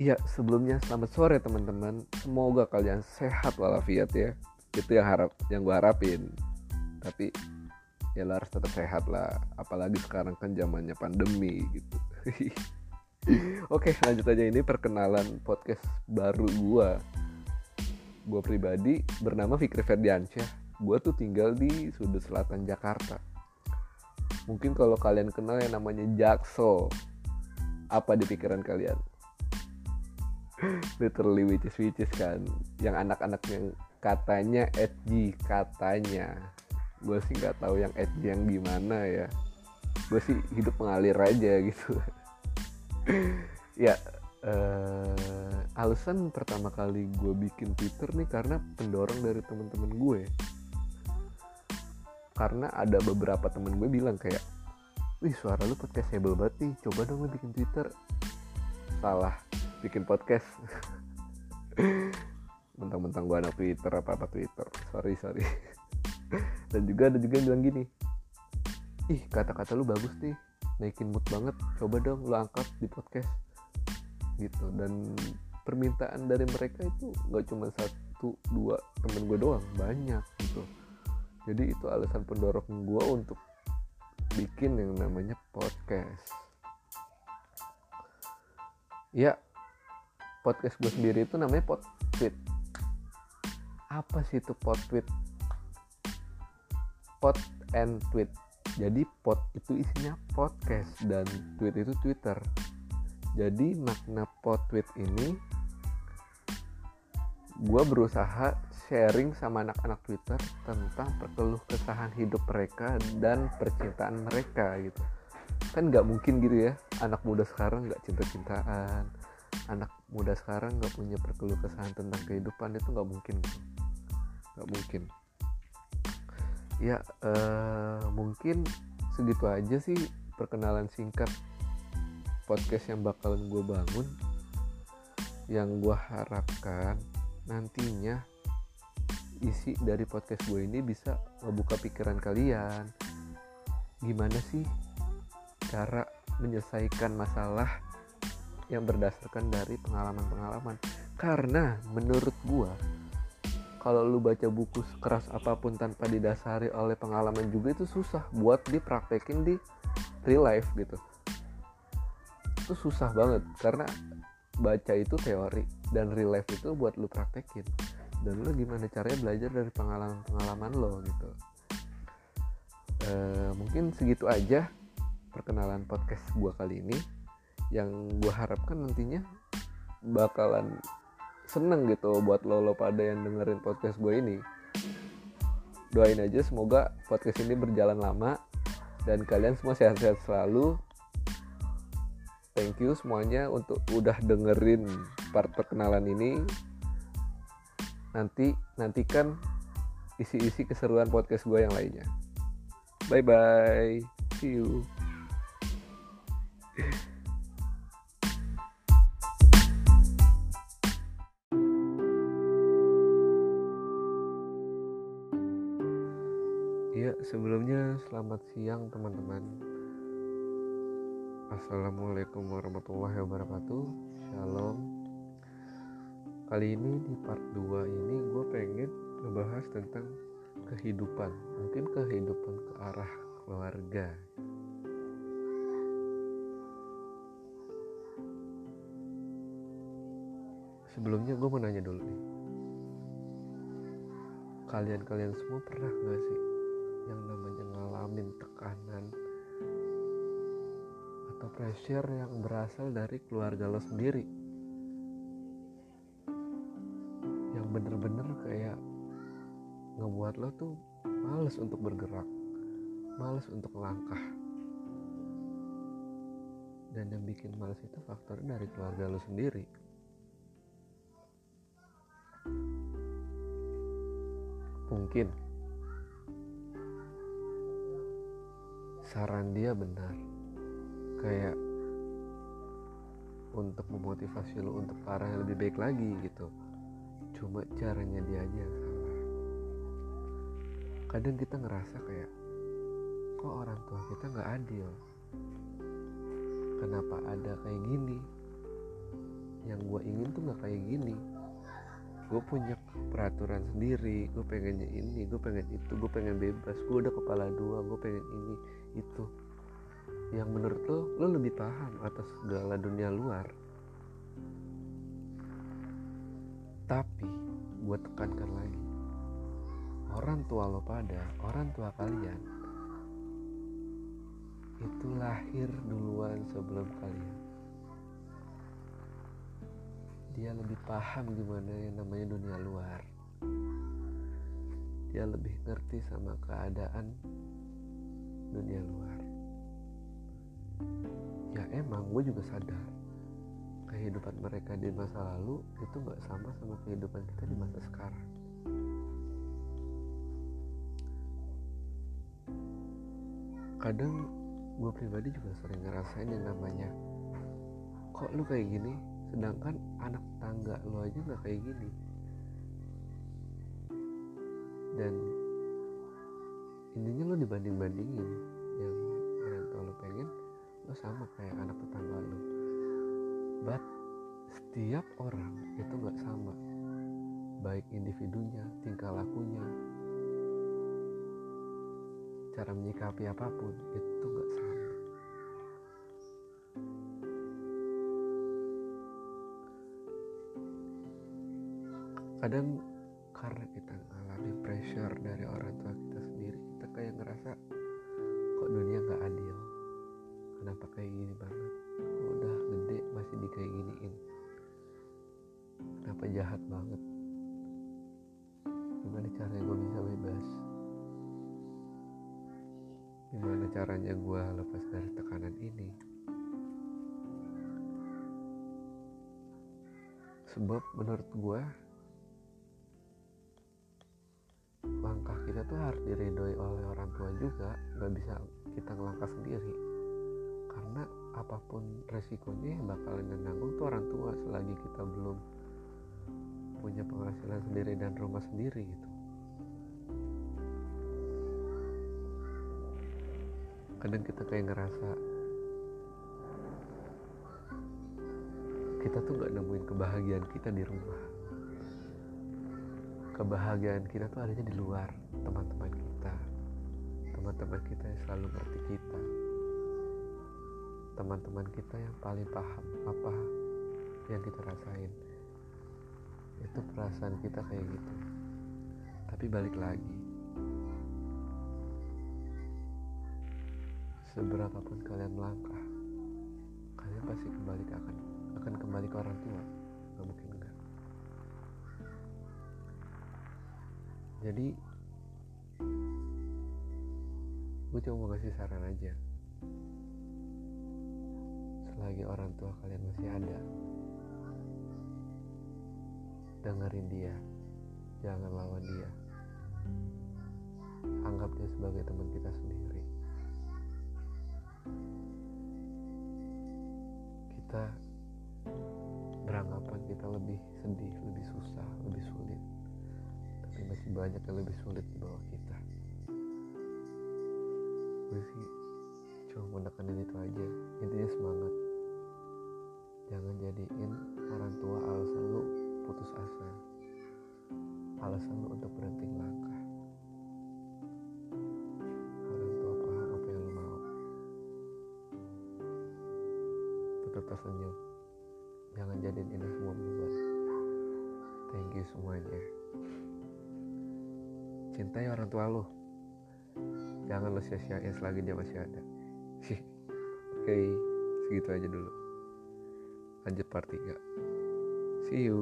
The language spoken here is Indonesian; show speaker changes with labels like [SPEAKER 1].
[SPEAKER 1] Iya, sebelumnya selamat sore teman-teman. Semoga kalian sehat walafiat ya. Itu yang harap yang gue harapin. Tapi ya lo harus tetap sehat lah. Apalagi sekarang kan zamannya pandemi gitu. Oke, lanjut aja ini perkenalan podcast baru gue. Gue pribadi bernama Fikri Ferdiansyah. Gue tuh tinggal di sudut selatan Jakarta. Mungkin kalau kalian kenal yang namanya Jaksel. Apa di pikiran kalian? Literally which is kan. Yang anak-anak yang katanya edgy katanya. Gue sih nggak tahu yang edgy yang gimana ya. Gue sih hidup mengalir aja gitu. Ya uh, alasan pertama kali gue bikin twitter nih karena pendorong dari temen-temen gue karena ada beberapa temen gue bilang kayak wih suara lu podcastable banget nih coba dong lu bikin twitter. Salah bikin podcast. Mentang-mentang gue anak Twitter apa apa Twitter. Sorry sorry. Dan juga ada juga yang bilang gini ih kata-kata lu bagus nih naikin mood banget. Coba dong lu angkat di podcast. Gitu. Dan permintaan dari mereka itu nggak cuma satu dua temen gue doang banyak gitu. Jadi itu alasan pendorong gue untuk bikin yang namanya podcast. Ya podcast gue sendiri itu namanya pot tweet. Apa sih itu pot tweet? Pot and tweet. Jadi pot itu isinya podcast dan tweet itu twitter. Jadi makna pot tweet ini gue berusaha sharing sama anak-anak Twitter tentang perkeluh kesahan hidup mereka dan percintaan mereka gitu. Kan nggak mungkin gitu ya anak muda sekarang nggak cinta-cintaan anak muda sekarang nggak punya perkeluh kesahan tentang kehidupan itu nggak mungkin nggak mungkin. Ya uh, mungkin segitu aja sih perkenalan singkat podcast yang bakalan gue bangun. Yang gue harapkan nantinya isi dari podcast gue ini bisa ngebuka pikiran kalian. Gimana sih cara menyelesaikan masalah yang berdasarkan dari pengalaman-pengalaman. Karena menurut gua kalau lu baca buku keras apa pun tanpa didasari oleh pengalaman juga itu susah buat dipraktekin di real life gitu. Itu susah banget karena baca itu teori dan real life itu buat lu praktekin. Dan lu gimana caranya belajar dari pengalaman-pengalaman lo gitu. E, mungkin segitu aja perkenalan podcast gua kali ini yang gue harapkan nantinya bakalan seneng gitu buat lo lo pada yang dengerin podcast gue ini. Doain aja semoga podcast ini berjalan lama dan kalian semua sehat-sehat selalu. Thank you semuanya untuk udah dengerin part perkenalan ini. Nanti nantikan isi-isi keseruan podcast gue yang lainnya. Bye bye see you sebelumnya selamat siang teman-teman. Assalamualaikum warahmatullahi wabarakatuh. Shalom. Kali ini di part 2 ini gue pengen ngebahas tentang kehidupan. Mungkin kehidupan ke arah keluarga. Sebelumnya gue mau nanya dulu nih. Kalian-kalian semua pernah gak sih yang namanya ngalamin tekanan atau pressure yang berasal dari keluarga lo sendiri. Yang bener-bener kayak ngebuat lo tuh males untuk bergerak males untuk langkah. Dan yang bikin males itu faktornya dari keluarga lo sendiri. Mungkin saran dia benar. Kayak untuk memotivasi lo untuk arah yang lebih baik lagi gitu. Cuma caranya dia aja yang salah. Kadang kita ngerasa kayak kok orang tua kita nggak adil? Kenapa ada kayak gini? Yang gue ingin tuh nggak kayak gini gue punya peraturan sendiri gue pengennya ini gue pengen itu gue pengen bebas gue udah kepala dua gue pengen ini itu. Yang menurut lo lo lebih paham atas segala dunia luar. Tapi gue tekankan lagi. Orang tua lo pada orang tua kalian itu lahir duluan sebelum kalian dia lebih paham gimana yang namanya dunia luar. Dia lebih ngerti sama keadaan dunia luar. Ya emang gue juga sadar. Kehidupan mereka di masa lalu itu gak sama sama kehidupan kita di masa sekarang. Kadang gue pribadi juga sering ngerasain yang namanya kok lu kayak gini sedangkan anak tangga lu aja nggak kayak gini. Dan intinya lo dibanding bandingin yang orang tua lo pengen lo sama kayak anak tetangga lo but setiap orang itu nggak sama. Baik individunya tingkah lakunya cara menyikapi apa pun itu kadang karena kita mengalami pressure dari orang tua kita sendiri kita kayak ngerasa kok dunia gak adil? Kenapa kayak gini banget? Kok udah gede masih di kayak giniin? Kenapa jahat banget? Gimana caranya gue bisa bebas? Gimana caranya gue lepas dari tekanan ini? Sebab menurut gue langkah kita tuh harus diridhoi oleh orang tua juga nggak bisa kita ngelangkah sendiri. Karena apa pun resikonya yang bakalan yang tuh orang tua selagi kita belum punya penghasilan sendiri dan rumah sendiri gitu. Kadang kita kayak ngerasa kita tuh gak nemuin kebahagiaan kita di rumah kebahagiaan kita tuh adanya di luar teman-teman kita. Teman-teman kita yang selalu ngerti kita. Teman-teman kita yang paling paham apa yang kita rasain. Itu perasaan kita kayak gitu. Tapi balik lagi. Seberapapun kalian melangkah kalian pasti kembali ke akan akan kembali ke orang tua. Nggak mungkin enggak jadi gue cuma mau kasih saran aja. Selagi orang tua kalian masih ada dengerin dia. Jangan lawan dia. Anggap dia sebagai teman kita sendiri. Kita beranggapan kita lebih sedih, lebih susah, lebih sulit masih banyak yang lebih sulit di bawah kita. Gue sih cuma nekenin itu aja. Intinya semangat. Jangan jadiin orang tua alasan lu putus asa. Alasan lu untuk berhenti melangkah orang tua paham apa yang lu mau. Tetap tersenyum jangan jadiin ini semua beban thank you semuanya cintai orang tua lo jangan lo sia-siain selagi dia masih ada. Oke okay, segitu aja dulu. Lanjut part 3 see you